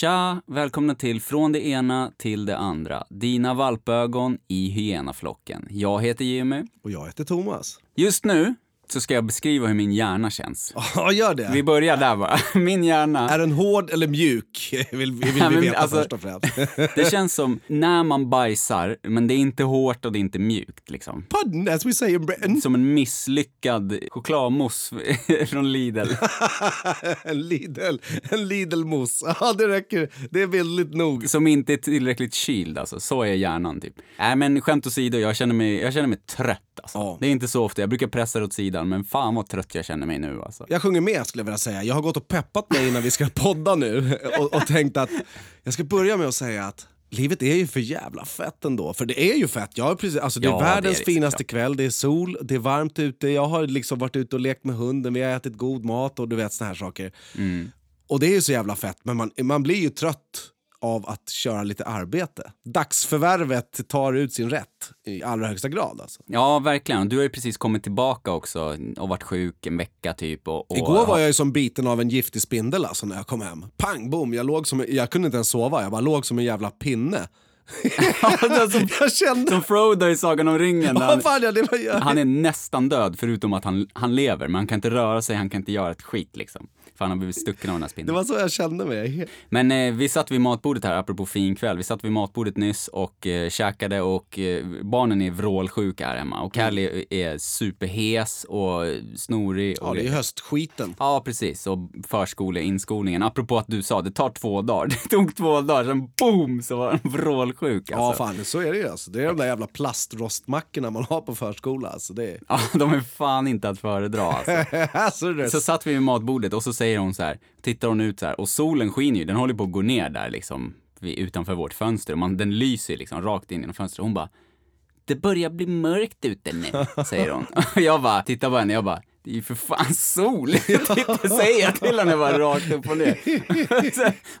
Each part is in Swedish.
Tja! Välkomna till Från det ena till det andra. Dina valpögon i hyenaflocken. Jag heter Jimmy. Och jag heter Thomas. Just nu så ska jag beskriva hur min hjärna känns. Ja, gör det. Vi börjar där bara. Min hjärna... Är den hård eller mjuk? Vill, vill vi veta alltså- först och främst. Det känns som när man bajsar, men det är inte hårt och det är inte mjukt liksom. Pardon, as we say in Britain. Som en misslyckad chokladmousse från Lidl. en Lidl, en Lidl-mousse. Ja, det räcker. Det är bildligt nog. Som inte är tillräckligt kyld alltså. Så är hjärnan typ. Nej men skämt åsido, jag känner mig, jag känner mig trött alltså. Ja. Det är inte så ofta, jag brukar pressa det åt sidan, men fan vad trött jag känner mig nu alltså. Jag sjunger med skulle jag vilja säga. Jag har gått och peppat mig innan vi ska podda nu och, och tänkt att jag ska börja med att säga att Livet är ju för jävla fett ändå, för det är ju fett. Jag har precis, alltså det är Ja, det är världens det, finaste kväll, det är sol, det är varmt ute, jag har liksom varit ute och lekt med hunden, vi har ätit god mat och du vet såna här saker. Mm. Och det är ju så jävla fett, men man, man blir ju trött av att köra lite arbete. Dagsförvärvet tar ut sin rätt i allra högsta grad. Alltså. Ja, verkligen. Du har ju precis kommit tillbaka också och varit sjuk en vecka typ. Och, och Igår var jag ju som biten av en giftig spindel alltså, när jag kom hem. Pang bom, jag, låg som, jag kunde inte ens sova, jag bara låg som en jävla pinne. som, Jag kände... som Frodo i Sagan om ringen. Vad Han, fan, ja, det var, jag... han är nästan död, förutom att han, han lever. Men han kan inte röra sig, han kan inte göra ett skit liksom. För han har blivit stucken av den här Det spindeln. var så jag kände mig. Men eh, vi satt vid matbordet här, apropå fin kväll. Vi satt vid matbordet nyss och eh, käkade och eh, barnen är vrålsjuka här hemma. Och Callie är superhes och snorig. Och Ja, det är höstskiten. Ja, precis. Och förskole, inskolningen. Apropå att du sa, det tar två dagar. Det tog två dagar, sen boom så var den vrålsjuk. Ja, Alltså. fan, så är det ju. Alltså. Det är de där jävla plastrostmackorna man har på förskola. Alltså, det är... Ja, de är fan inte att föredra alltså. alltså, det. Så satt vi vid matbordet och så säger hon så här, tittar hon ut så här och solen skiner ju, den håller på att gå ner där liksom utanför vårt fönster och man, den lyser liksom rakt in genom fönstret. Hon bara, det börjar bli mörkt ute nu, säger hon. Och jag bara, tittar på henne, jag bara, det är ju för fan sol! Titta, säger jag till henne bara rakt upp och ner.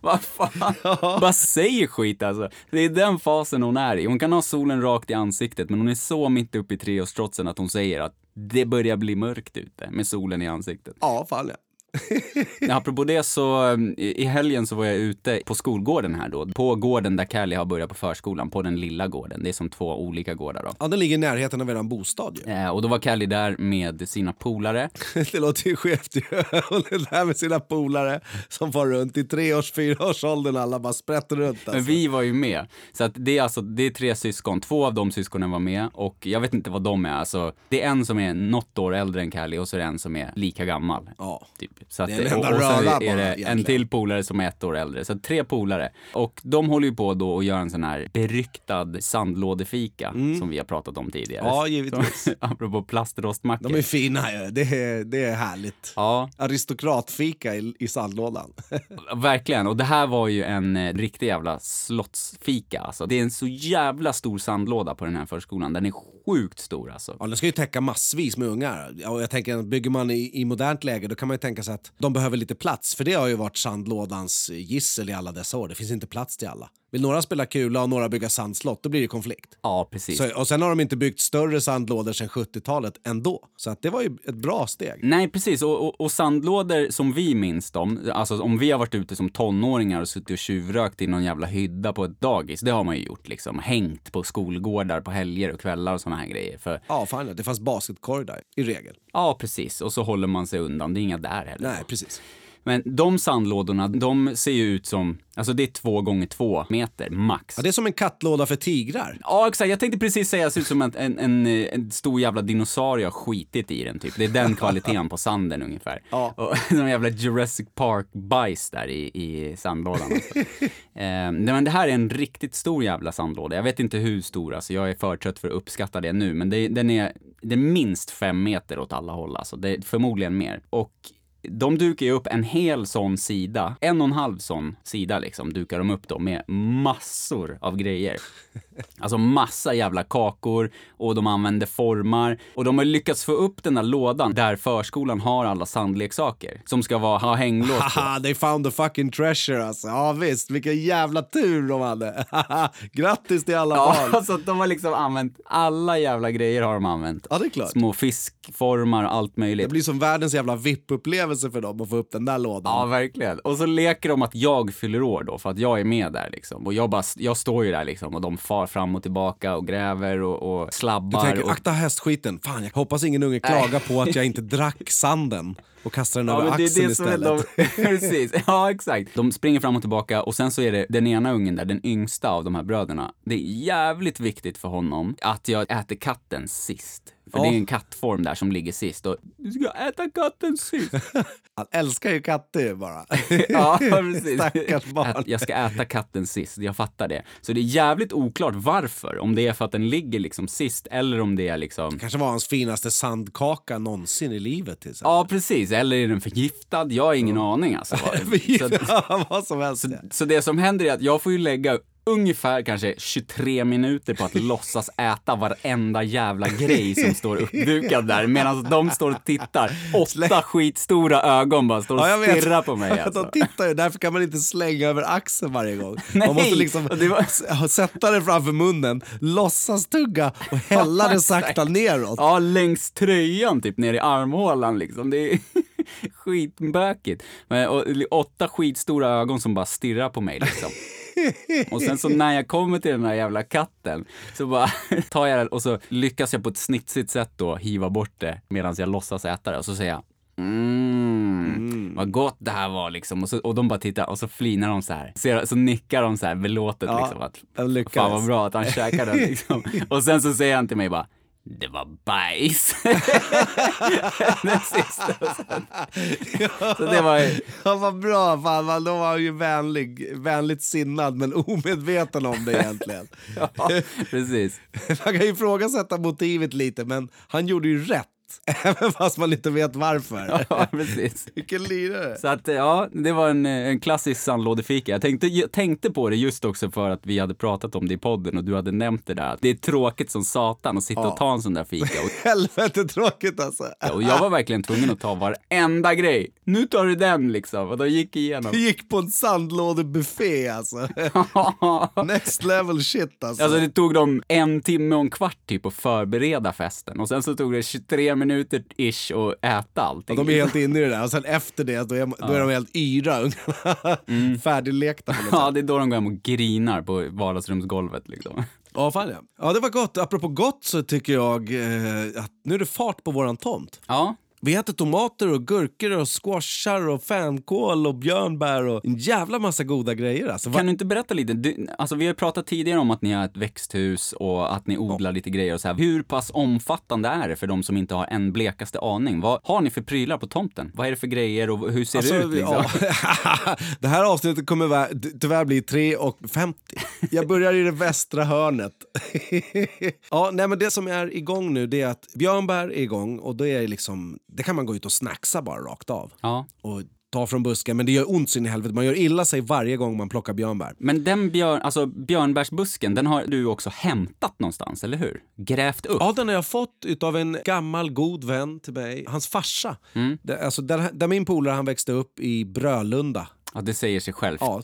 Vad fan? Bara säger skit alltså. Det är den fasen hon är i. Hon kan ha solen rakt i ansiktet, men hon är så mitt uppe i treårstrotsen att hon säger att det börjar bli mörkt ute med solen i ansiktet. Ja, fan ja. Apropå det så, i i helgen så var jag ute på skolgården här då. På gården där Callie har börjat på förskolan, på den lilla gården. Det är som två olika gårdar då. ja, den ligger i närheten av eran bostad ju. Eh, och då var Callie där med sina polare. Det låter ju skevt ju. Hon är där med sina polare som far runt i treårs, fyraårsåldern. Alla bara sprätter runt. Alltså. Men vi var ju med. Så att det är alltså, det är tre syskon. Två av de syskonen var med och jag vet inte vad de är. Alltså, det är en som är något år äldre än Callie och så är det en som är lika gammal. Ja. Typ. Så att, Det är en enda och, och sen är det egentligen. en till polare som är ett år äldre. Så tre polare. Och de håller ju på då att göra en sån här beryktad sandlådefika som vi har pratat om tidigare. Mm. Ja, givetvis. Som, apropå plastrostmackor. De är fina ju. Det är, det är härligt. Ja, Aristokratfika i, i sandlådan. verkligen. Och det här var ju en eh, riktig jävla slottsfika. Alltså. Det är en så jävla stor sandlåda på den här förskolan. Den är sjukt stor alltså. Ja, den ska ju täcka massvis med ungar. Och jag tänker, bygger man i, i modernt läge då kan man ju tänka sig att de behöver lite plats. För det har ju varit sandlådans gissel i alla dessa år. Det finns inte plats till alla. Vill några spela kula och några bygga sandslott, då blir det konflikt. Ja, precis. Så, och sen har de inte byggt större sandlådor sedan 70-talet ändå. Så att det var ju ett bra steg. Nej, precis. Och, och, och sandlådor som vi minns dem, alltså om vi har varit ute som tonåringar och suttit och tjuvrökt i någon jävla hydda på ett dagis, det har man ju gjort liksom. Hängt på skolgårdar på helger och kvällar och såna här grejer. För, Ja, fan det fanns basketkorg där, i regel. ja, precis. Och så håller man sig undan. Det är inga där heller. Nej, precis. Men de sandlådorna, de ser ju ut som, alltså det är två gånger två meter max. Ja, det är som en kattlåda för tigrar. Ja, exakt. Jag tänkte precis säga det ser ut som att en, en, en stor jävla dinosaurie har skitit i den, typ. Det är den kvaliteten på sanden ungefär. Ja. Och någon jävla Jurassic Park-bajs där i, i sandlådan. Alltså. eh, men det här är en riktigt stor jävla sandlåda. Jag vet inte hur stor, alltså. Jag är för trött för att uppskatta det nu, men det, den är, det är minst fem meter åt alla håll, alltså. Det är förmodligen mer. Och de dukar ju upp en hel sån sida, en och en halv sån sida liksom, dukar de upp då med massor av grejer. Alltså massa jävla kakor och de använder formar och de har lyckats få upp den där lådan där förskolan har alla sandleksaker som ska vara, ha hänglås på. Haha, they found the fucking treasure alltså. Ja visst, vilken jävla tur de hade. Grattis till alla Ja, barn. alltså de har liksom använt, alla jävla grejer har de använt. Ja, det är klart. Små fiskformar och allt möjligt. Det blir som världens jävla VIP-upplevelse upplevelse för dem att få upp den där lådan. Ja, verkligen. Och så leker de att jag fyller år då, för att jag är med där liksom. Och jag, bara, jag står ju där liksom och de far fram och tillbaka och gräver och, och Du slabbar. tänker, och... akta hästskiten. Fan, jag hoppas ingen unge klagar på att jag inte drack sanden och kastar den Ja, över men det är axeln det istället. de, precis, ja exakt. De springer fram och tillbaka och sen så är det den ena ungen där, den yngsta av de här bröderna. Det är jävligt viktigt för honom att jag äter katten sist. För Ja. det är en kattform där som ligger sist och du ska äta katten sist. Han älskar ju katter bara. ja, precis. Stackars barn. Att jag ska äta katten sist, jag fattar det. Så det är jävligt oklart varför. Om det är för att den ligger liksom sist eller om det är liksom kanske var hans finaste sandkaka någonsin i livet. Till exempel. Ja, precis. Eller är den förgiftad? Jag har ingen aning alltså. Så, Ja, vad som helst. så, så det som händer är att jag får ju lägga ungefär kanske 23 minuter på att låtsas äta varenda jävla grej som står uppdukad där medan de står och tittar. Åtta skitstora ögon bara står och Ja, stirrar på mig De alltså. tittar ju, därför kan man inte slänga över axeln varje gång. Nej, Man måste liksom var- sätta det framför munnen, låtsas tugga och hälla det sakta neråt. Ja, längs tröjan typ ner i armhålan liksom. Det är skitbökigt. Men, och, åtta skitstora ögon som bara stirrar på mig liksom. Och sen så när jag kommer till den här jävla katten så bara tar jag den och så lyckas jag på ett snitsigt sätt då hiva bort det medan jag låtsas äta det och så säger jag Mm, vad gott det här var liksom. Och, så, och de bara tittar och så flinar de så här. Ser, så nickar de så här belåtet Ja, liksom. Att. Fan vad bra att han käkar den liksom. Och sen så säger han till mig bara det var bajs. den sista. och sen- Så det var Ja, vad bra, fan, man, då var han ju vänlig, vänligt sinnad men omedveten om det egentligen. ja, precis. Man kan ju ifrågasätta motivet lite men han gjorde ju rätt. Även fast man inte vet varför. Ja, precis. Vilken lirare. Så att ja, det var en, en klassisk sandlådefika. Jag tänkte, jag tänkte på det just också för att vi hade pratat om det i podden och du hade nämnt det där. Det är tråkigt som satan att sitta och ta en sån där fika. Och, Helvete tråkigt alltså. och jag var verkligen tvungen att ta varenda grej. Nu tar du den liksom. Och då gick igenom. Du gick på en sandlådebuffé alltså. Next level shit alltså. Alltså det tog dem en timme och en kvart typ att förbereda festen och sen så tog det 23 minuter ish att äta allting. de är helt inne i det där och sen efter det då är, då är de helt yra ungarna. Färdiglekta Ja, det är då de går hem och grinar på vardagsrumsgolvet liksom. Ja, fan ja. Ja, det var gott. Apropå gott så tycker jag eh, att nu är det fart på våran tomt. Ja, Vi äter tomater och gurkor och squashar och fänkål och björnbär och en jävla massa goda grejer. Alltså, Kan du inte berätta lite? Du, alltså vi har pratat tidigare om att ni har ett växthus och att ni odlar lite grejer och så här. Hur pass omfattande är det för de som inte har en blekaste aning? Vad har ni för prylar på tomten? Vad är det för grejer och hur ser Alltså, det ut liksom? ja. det här avsnittet kommer vä- tyvärr bli 3.50. Jag börjar i det västra hörnet. ja, nej, men det som är igång nu det är att björnbär är igång och då är det liksom, det kan man gå ut och snacksa bara rakt av. Ja. Och ta från busken, men det gör ont så in i helvete. Man gör illa sig varje gång man plockar björnbär. Men den björn, alltså björnbärsbusken, den har du också hämtat någonstans, eller hur? Grävt upp? Ja, den har jag fått utav en gammal god vän till mig, hans farsa. Det, alltså, där, där min polare han växte upp i Brölunda. Ja, det säger sig självt. Ja,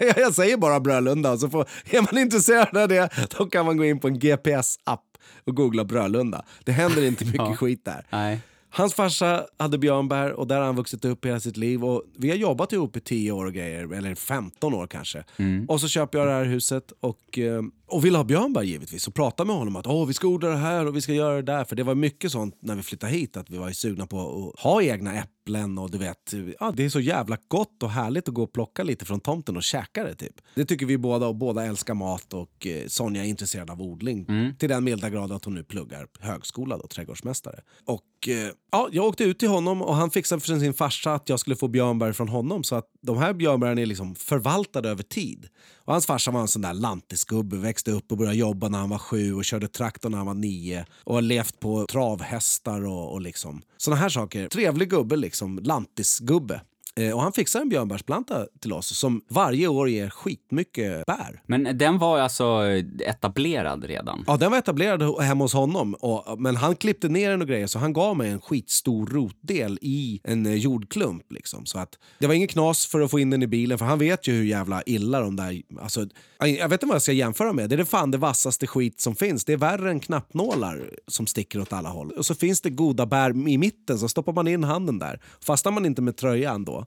jag säger bara Brölunda. Så får, är man intresserad av det då kan man gå in på en GPS-app och googla Brölunda. Det händer inte mycket Ja. skit där. Nej. Hans farsa hade björnbär och där har han vuxit upp hela sitt liv. Och vi har jobbat ihop i 10 år och grejer, eller 15 år kanske. Och så köper jag det här huset och, eh, och vill ha björnbär givetvis. Och pratar med honom att Åh, vi ska odla det här och vi ska göra det där. För det var mycket sånt när vi flyttade hit att vi var sugna på att ha egna äpplen och du vet, ja, det är så jävla gott och härligt att gå och plocka lite från tomten och käka det typ. Det tycker vi båda och båda älskar mat och eh, Sonja är intresserad av odling. Till den milda grad att hon nu pluggar högskola då, trädgårdsmästare. Och eh, ja, jag åkte ut till honom och han fixade för sin farsa att jag skulle få björnbär från honom så att de här björnbären är liksom förvaltade över tid. Och hans farsa var en sån där lantisgubbe, växte upp och började jobba när han var sju och körde traktor när han var nio och har levt på travhästar och, och liksom såna här saker. Trevlig gubbe liksom, lantisgubbe. Eh, och han fixar en björnbärsplanta till oss som varje år ger skitmycket bär. Men den var alltså etablerad redan? Ja, den var etablerad hemma hos honom. Och, men han klippte ner den och grejer så han gav mig en skitstor rotdel i en eh, jordklump. Liksom. Så att det var inget knas för att få in den i bilen för han vet ju hur jävla illa de där... Alltså, jag vet inte vad jag ska jämföra med. Det är det fan det vassaste skit som finns. Det är värre än knappnålar som sticker åt alla håll. Och så finns det goda bär i mitten så stoppar man in handen där. Fastnar man inte med tröjan då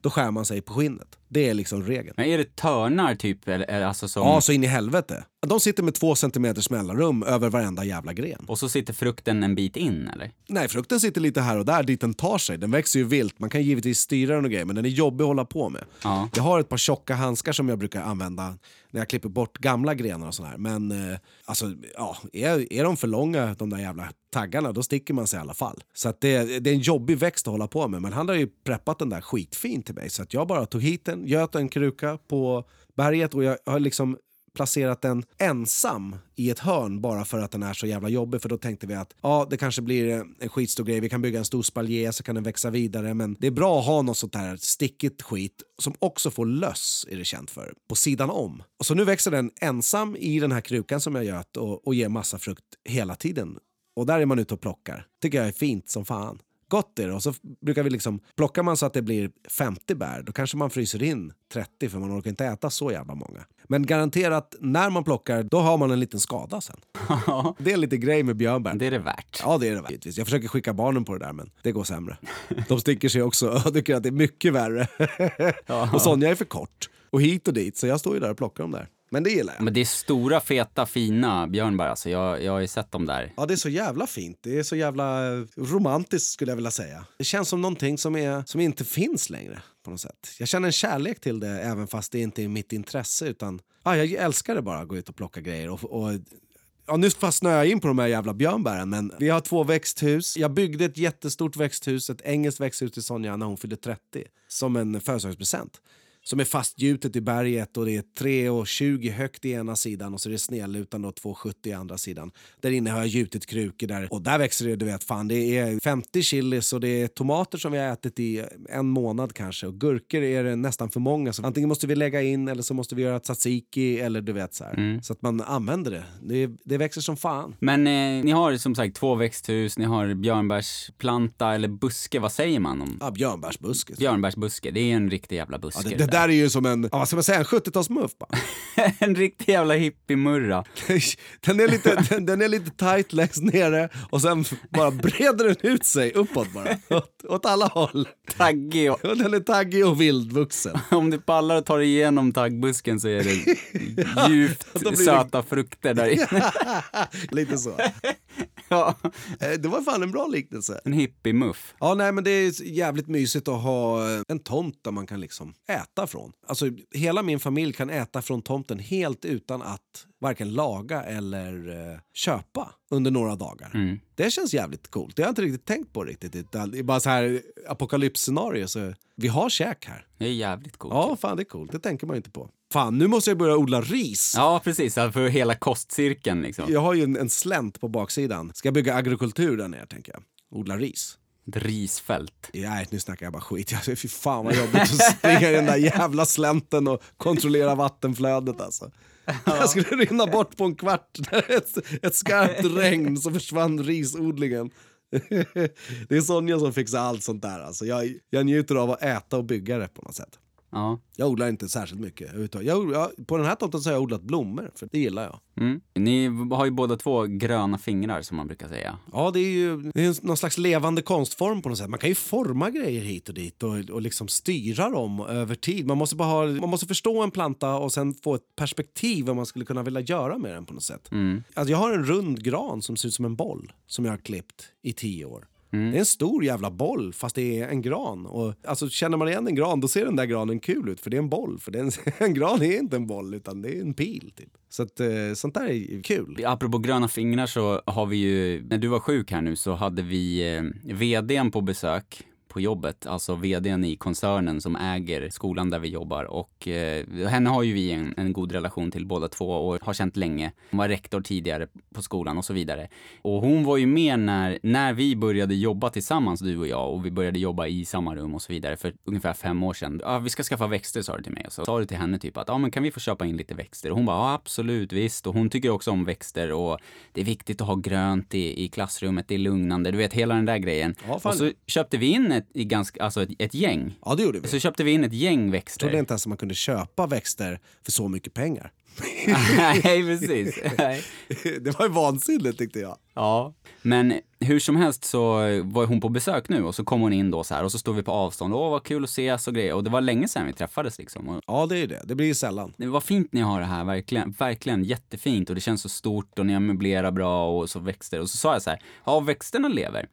då skär man sig på skinnet. Det är liksom regeln. Men är det törnar typ? Eller, alltså som... Ja, så in i helvete. De sitter med två centimeters mellanrum över varenda jävla gren. Och så sitter frukten en bit in eller? Nej, frukten sitter lite här och där dit den tar sig. Den växer ju vilt. Man kan givetvis styra den och grejer, men den är jobbig att hålla på med. Ja. Jag har ett par tjocka handskar som jag brukar använda när jag klipper bort gamla grenar och sådär. Men eh, alltså, ja, är, är de för långa, de där jävla taggarna, då sticker man sig i alla fall. Så det, det är en jobbig växt att hålla på med. Men han har ju preppat den där skitfint till mig. Så att jag bara tog hit den, göt en kruka på berget och jag har liksom placerat den ensam i ett hörn bara för att den är så jävla jobbig. För då tänkte vi att ja, det kanske blir en skitstor grej. Vi kan bygga en stor spaljé så kan den växa vidare. Men det är bra att ha något sånt här stickigt skit som också får löss, är det känt för, på sidan om. Och så nu växer den ensam i den här krukan som jag göt och, och ger massa frukt hela tiden. Och där är man ute och plockar. Tycker jag är fint som fan gott är det. Och så brukar vi liksom, plockar man så att det blir 50 bär, då kanske man fryser in 30 för man orkar inte äta så jävla många. Men garanterat, när man plockar, då har man en liten skada sen. det är lite grej med björnbär. Det är det värt. Ja, det är det värt. Jag försöker skicka barnen på det där, men det går sämre. De sticker sig också och tycker att det är mycket värre. och Sonja är för kort. Och hit och dit, så jag står ju där och plockar dem där. Men det gillar jag. Men det är stora, feta, fina björnbär alltså. Jag, jag har ju sett dem där. Ja, det är så jävla fint. Det är så jävla romantiskt skulle jag vilja säga. Det känns som någonting som, är, som inte finns längre på något sätt. Jag känner en kärlek till det även fast det inte är mitt intresse utan ja, jag älskar det bara att gå ut och plocka grejer och, och Ja, nu fastnar jag in på de här jävla björnbären, men vi har två växthus. Jag byggde ett jättestort växthus, ett engelskt växthus till Sonja när hon fyllde 30, som en födelsedagspresent som är fastgjutet i berget och det är 3,20 högt i ena sidan och så är det snedlutande och 2,70 i andra sidan. Där inne har jag gjutit krukor där och där växer det, du vet, fan det är 50 chilis och det är tomater som vi har ätit i en månad kanske och gurkor är det nästan för många. Så antingen måste vi lägga in eller så måste vi göra tzatziki eller du vet så här. Mm. Så att man använder det. det. Det växer som fan. Men eh, ni har som sagt två växthus, ni har björnbärsplanta eller buske, vad säger man om? Ja, björnbärsbuske. Björnbärsbuske, det är en riktig jävla buske. Ja, det, det där är ju som en, ja, vad ska man säga, en 70-talsmuff En riktig jävla hippiemurra. den, är lite, den, den, är lite tight längst nere och sen bara breder den ut sig uppåt bara. Åt, åt alla håll. Taggig och... Den är taggig och vildvuxen. Om du pallar att ta dig igenom taggbusken så är det djupt ja, söta det... frukter där inne. lite så. ja. Eh, det var fan en bra liknelse. En hippie-muff. Ja, nej men det är jävligt mysigt att ha en tomt där man kan liksom äta från. Alltså hela min familj kan äta från tomten helt utan att varken laga eller uh, köpa under några dagar. Mm. Det känns jävligt coolt. Det har jag inte riktigt tänkt på riktigt. Det är bara så här apokalypsscenario. Så vi har käk här. Det är jävligt coolt. Ja, fan det är coolt. Det tänker man inte på. Fan, nu måste jag börja odla ris. Ja, precis. För hela kostcirkeln liksom. Jag har ju en, en slänt på baksidan. Ska jag bygga agrikultur där nere, tänker jag. Odla ris. Ett risfält. Nej, nu snackar jag bara skit. Fy fan vad jobbigt att springa i den där jävla slänten och kontrollera vattenflödet alltså. Ja. Jag skulle rinna bort på en kvart. Ett, ett skarpt regn så försvann risodlingen. Det är Sonja som fixar allt sånt där. Alltså jag, jag njuter av att äta och bygga det på något sätt. Ja. Jag odlar inte särskilt mycket. Jag, jag, på den här tomten så har jag odlat blommor, för det gillar jag. Mm. Ni har ju båda två gröna fingrar som man brukar säga. Ja, det är ju det är någon slags levande konstform på något sätt. Man kan ju forma grejer hit och dit och, och liksom styra dem över tid. Man måste, bara ha, man måste förstå en planta och sen få ett perspektiv vad man skulle kunna vilja göra med den på något sätt. Mm. Alltså jag har en rund gran som ser ut som en boll som jag har klippt i tio år. Mm. Det är en stor jävla boll fast det är en gran. Och, alltså, känner man igen en gran då ser den där granen kul ut för det är en boll. För en, en gran är inte en boll utan det är en pil. Typ. Så att, eh, sånt där är kul. Apropå gröna fingrar så har vi ju, när du var sjuk här nu så hade vi eh, vdn på besök på jobbet, alltså vdn i koncernen som äger skolan där vi jobbar. Och eh, henne har ju vi en, en, god relation till båda två och har känt länge. Hon var rektor tidigare på skolan och så vidare. Och hon var ju med när, när vi började jobba tillsammans, du och jag, och vi började jobba i samma rum och så vidare för ungefär fem år sedan. Ja, vi ska skaffa växter sa du till mig. Och så sa du till henne typ att ja, men kan vi få köpa in lite växter? Och hon bara ja, absolut, visst. Och hon tycker också om växter och det är viktigt att ha grönt i, i klassrummet, det är lugnande. Du vet, hela den där grejen. Ja, och så köpte vi in ett, i ganska, alltså ett, ett gäng. Ja, det gjorde vi. Så köpte vi in ett gäng växter. Jag trodde inte ens att man kunde köpa växter för så mycket pengar. Nej, precis. Nej. Det var ju vansinnigt tyckte jag. Ja, men hur som helst så var hon på besök nu och så kom hon in då så här och så stod vi på avstånd. Åh, vad kul att ses och grejer. Och det var länge sedan vi träffades liksom. Och Ja, det är det. Det blir ju sällan. det var fint ni har det här, verkligen. Verkligen jättefint och det känns så stort och ni har möblerat bra och så växter. Och så sa jag så här, ja, växterna lever.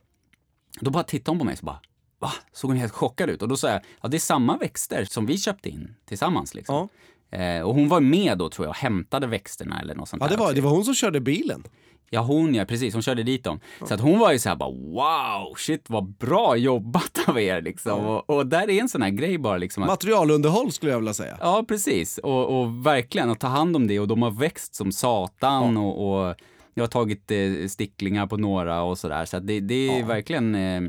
Då bara tittade hon på mig så bara, va? Såg hon helt chockad ut? Och då sa jag, ja det är samma växter som vi köpte in tillsammans liksom. Eh, och hon var med då tror jag och hämtade växterna eller något sånt Ja, det var, också. det var hon som körde bilen. Ja, hon ja, precis. Hon körde dit dem. Så att hon var ju så här bara wow, shit vad bra jobbat av er liksom. Och, och där är en sån här grej bara liksom. Att, Materialunderhåll skulle jag vilja säga. ja, precis. Och, och verkligen att ta hand om det och de har växt som satan och, och jag har tagit eh, sticklingar på några och sådär. Så att det, det är verkligen, eh,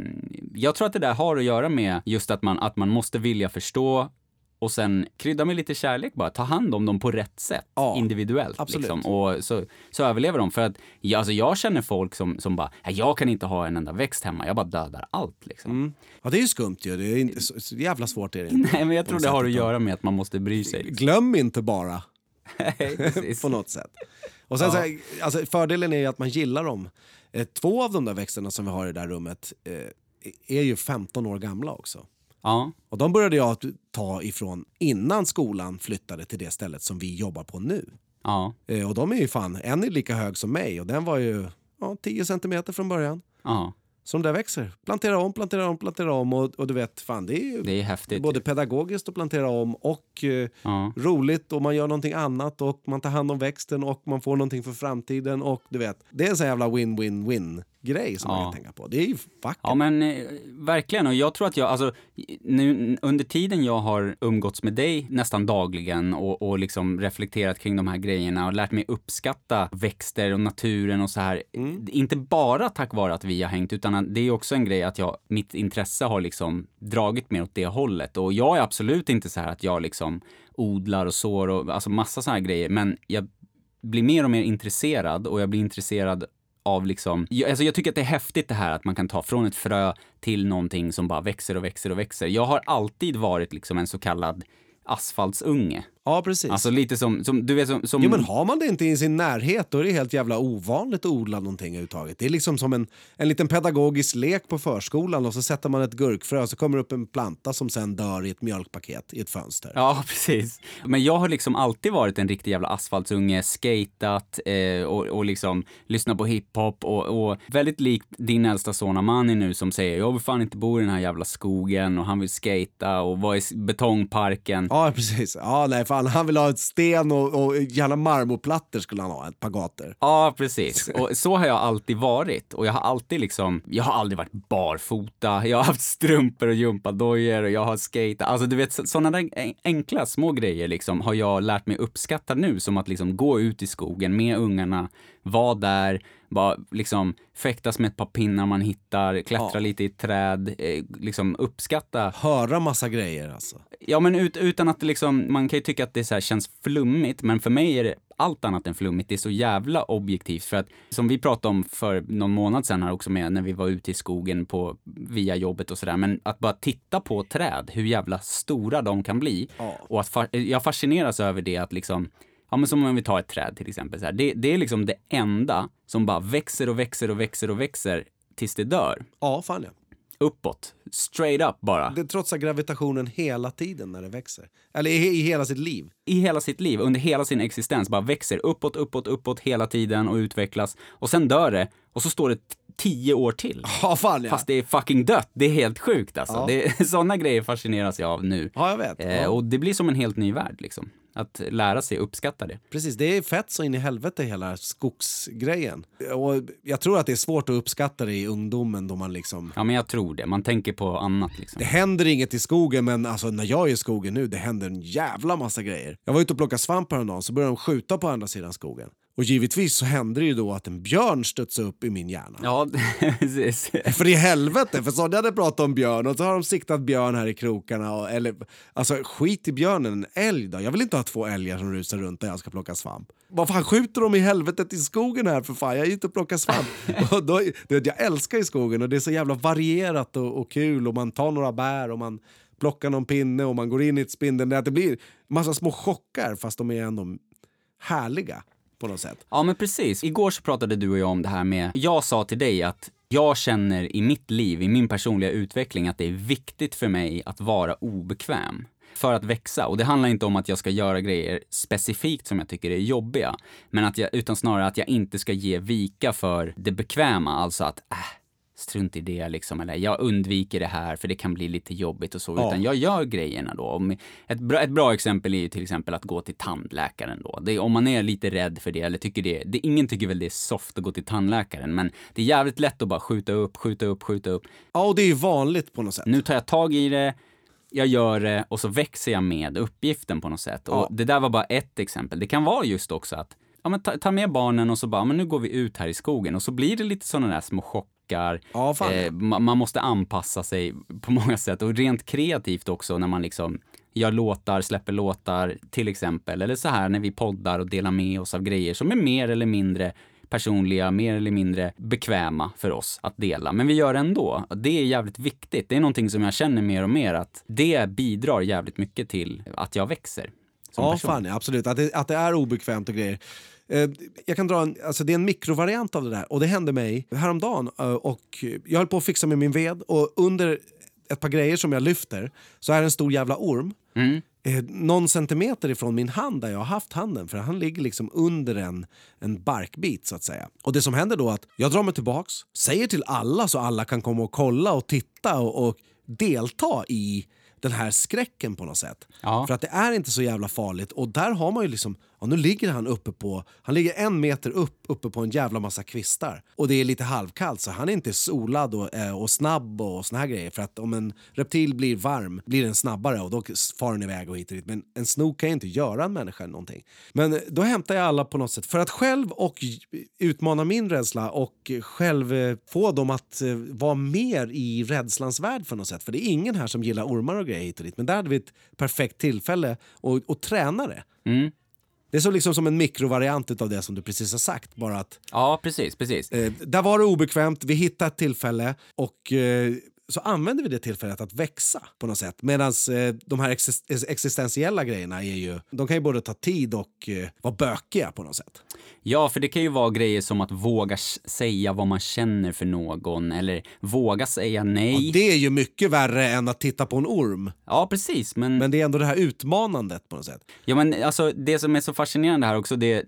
jag tror att det där har att göra med just att man, att man måste vilja förstå och sen krydda med lite kärlek bara. Ta hand om dem på rätt sätt, Ja, individuellt. absolut. Liksom. Och så, så överlever de. För att ja, alltså, jag känner folk som, som bara, "Nej, jag kan inte ha en enda växt hemma, jag bara dödar allt. Liksom. Ja, det är ju skumt ju. Det är inte, så, så jävla svårt är det inte. Nej, men jag tror det har att göra med att man måste bry sig. Liksom. Glöm inte bara. På något sätt. Och sen, så här, alltså, fördelen är ju att man gillar dem. Eh, två av de där växterna som vi har i det där rummet eh, är ju 15 år gamla också. Ja, Och de började jag ta ifrån innan skolan flyttade till det stället som vi jobbar på nu. ja, Eh, och de är ju fan, en är lika hög som mig och den var ju ja, 10 centimeter från början. ja. De där växer. Plantera om, plantera om, plantera om och, och du vet, fan det är Det är häftigt. både pedagogiskt att plantera om och eh, Ja. roligt och man gör någonting annat och man tar hand om växten och man får någonting för framtiden och du vet, det är en sån jävla win-win-win grej som man Ja. kan tänka på. Det är ju vackert. Ja men eh, verkligen och jag tror att jag, alltså nu, under tiden jag har umgåtts med dig nästan dagligen och, och liksom reflekterat kring de här grejerna och lärt mig uppskatta växter och naturen och så här. Inte bara tack vare att vi har hängt utan det är också en grej att jag, mitt intresse har liksom dragit mer åt det hållet och jag är absolut inte så här att jag liksom odlar och sår och alltså massa såna här grejer men jag blir mer och mer intresserad och jag blir intresserad av liksom, jag, alltså jag tycker att det är häftigt det här att man kan ta från ett frö till någonting som bara växer och växer och växer. Jag har alltid varit liksom en så kallad asfaltsunge. Ja, precis. Alltså lite som, som du vet som... som Jo, men har man det inte i sin närhet då är det helt jävla ovanligt att odla någonting överhuvudtaget. Det är liksom som en, en liten pedagogisk lek på förskolan och så sätter man ett gurkfrö och så kommer det upp en planta som sen dör i ett mjölkpaket i ett fönster. Ja, precis. Men jag har liksom alltid varit en riktig jävla asfaltsunge, skatat eh, och, och liksom lyssnat på hiphop och, och väldigt likt din äldsta son Amani nu som säger jag vill fan inte bo i den här jävla skogen och han vill skata och vara i betongparken. Ja, precis. Ja, nej, fan, han vill ha ett sten och, och gärna marmorplattor skulle han ha, ett par gator. Ja, precis. Och så har jag alltid varit. Och jag har alltid liksom, jag har aldrig varit barfota, jag har haft strumpor och gympadojor och jag har skate. Alltså du vet, sådana där enkla små grejer liksom har jag lärt mig uppskatta nu. Som att liksom gå ut i skogen med ungarna, vara där, bara liksom fäktas med ett par pinnar man hittar, klättra Ja. lite i träd, eh, liksom uppskatta Höra massa grejer alltså. Ja, men ut, utan att liksom, man kan ju tycka att det så här känns flummigt, men för mig är det allt annat än flummigt. Det är så jävla objektivt för att, som vi pratade om för någon månad sedan här också med när vi var ute i skogen på, via jobbet och sådär, men att bara titta på träd, hur jävla stora de kan bli. Ja. Och att jag fascineras över det att liksom, ja men som om vi tar ett träd till exempel, så här, det, det är liksom det enda som bara växer och växer och växer och växer tills det dör. Ja, fan ja. Uppåt. Straight up bara. Det trotsar gravitationen hela tiden när det växer. Eller i, i hela sitt liv. i hela sitt liv, under hela sin existens, bara växer uppåt, uppåt, uppåt hela tiden och utvecklas. Och sen dör det och så står det tio år till. Ja, fan ja. Fast det är fucking dött. Det är helt sjukt alltså. Ja. Det, sådana grejer fascineras jag av nu. Ja, jag vet. Eh, Ja. och det blir som en helt ny värld liksom. Att lära sig uppskatta det. Precis, det är fett så in i helvete hela skogsgrejen. Och jag tror att det är svårt att uppskatta det i ungdomen då man liksom... Ja, men jag tror det. Man tänker på annat liksom. Det händer inget i skogen, men alltså när jag är i skogen nu, det händer en jävla massa grejer. Jag var ute och plockade svamp häromdagen, så började de skjuta på andra sidan skogen. Och givetvis så hände det ju då att en björn studsade upp i min hjärna. Ja, precis. För i helvete, för Sonja hade pratat om björn och så har de siktat björn här i krokarna. Och, eller, alltså skit i björnen, en älg då? Jag vill inte ha två älgar som rusar runt där jag ska plocka svamp. Vad fan skjuter de i helvetet i skogen här för fan? Jag är ute och plockar svamp. och då, det, jag älskar i skogen och det är så jävla varierat och, och kul och man tar några bär och man plockar någon pinne och man går in i ett spindelnät. Det blir massa små chockar fast de är ändå härliga på något sätt. Ja, men precis. Igår så pratade du och jag om det här med, jag sa till dig att jag känner i mitt liv, i min personliga utveckling, att det är viktigt för mig att vara obekväm för att växa. Och det handlar inte om att jag ska göra grejer specifikt som jag tycker är jobbiga, men att jag, utan snarare att jag inte ska ge vika för det bekväma, alltså att äh, strunt i det liksom, eller jag undviker det här för det kan bli lite jobbigt och så, ja. utan jag gör grejerna då. Ett bra, ett bra exempel är ju till exempel att gå till tandläkaren då. Det om man är lite rädd för det eller tycker det, det, ingen tycker väl det är soft att gå till tandläkaren, men det är jävligt lätt att bara skjuta upp, skjuta upp, skjuta upp. Ja, och det är ju vanligt på något sätt. Nu tar jag tag i det, jag gör det och så växer jag med uppgiften på något sätt. Ja. Och det där var bara ett exempel. Det kan vara just också att ja, men ta, ta, med barnen och så bara, men nu går vi ut här i skogen och så blir det lite sådana där små chock krockar. Ja, eh, man måste anpassa sig på många sätt och rent kreativt också när man liksom gör låtar, släpper låtar till exempel. Eller så här när vi poddar och delar med oss av grejer som är mer eller mindre personliga, mer eller mindre bekväma för oss att dela. Men vi gör det ändå. Det är jävligt viktigt. Det är någonting som jag känner mer och mer att det bidrar jävligt mycket till att jag växer. ja, person. fan absolut. Att det, att det är obekvämt och grejer. Eh, jag kan dra en, alltså det är en mikrovariant av det där. Och det hände mig häromdagen. Eh, och jag höll på att fixa med min ved och under ett par grejer som jag lyfter så är det en stor jävla orm. Mm. Eh, någon centimeter ifrån min hand där jag har haft handen. För han ligger liksom under en, en barkbit så att säga. Och det som händer då är att jag drar mig tillbaks, säger till alla så alla kan komma och kolla och titta och, och delta i den här skräcken på något sätt. Ja. För att det är inte så jävla farligt. Och där har man ju liksom Ja, nu ligger han uppe på, han ligger en meter upp uppe på en jävla massa kvistar. Och det är lite halvkallt så han är inte solad och, eh, och snabb och såna här grejer. För att om en reptil blir varm blir den snabbare och då far den iväg och hit och dit. Men en snok kan ju inte göra en människa någonting. Men eh, då hämtar jag alla på något sätt för att själv och utmana min rädsla och själv eh, få dem att vara mer i rädslans värld för något sätt. För det är ingen här som gillar ormar och grejer hit och dit. Men där hade vi ett perfekt tillfälle att, att träna det. Mm. Det är så liksom som en mikrovariant av det som du precis har sagt. Bara att, ja, precis. precis. Eh, där var det obekvämt, vi hittade ett tillfälle och eh, så använder vi det tillfället att växa på något sätt. Medan eh, de här existentiella grejerna är ju, de kan ju både ta tid och eh, vara bökiga på något sätt. Ja, för det kan ju vara grejer som att våga säga vad man känner för någon eller våga säga nej. Och det är ju mycket värre än att titta på en orm. Ja, precis. Men, men det är ändå det här utmanandet på något sätt. Ja, men alltså det som är så fascinerande här också, det,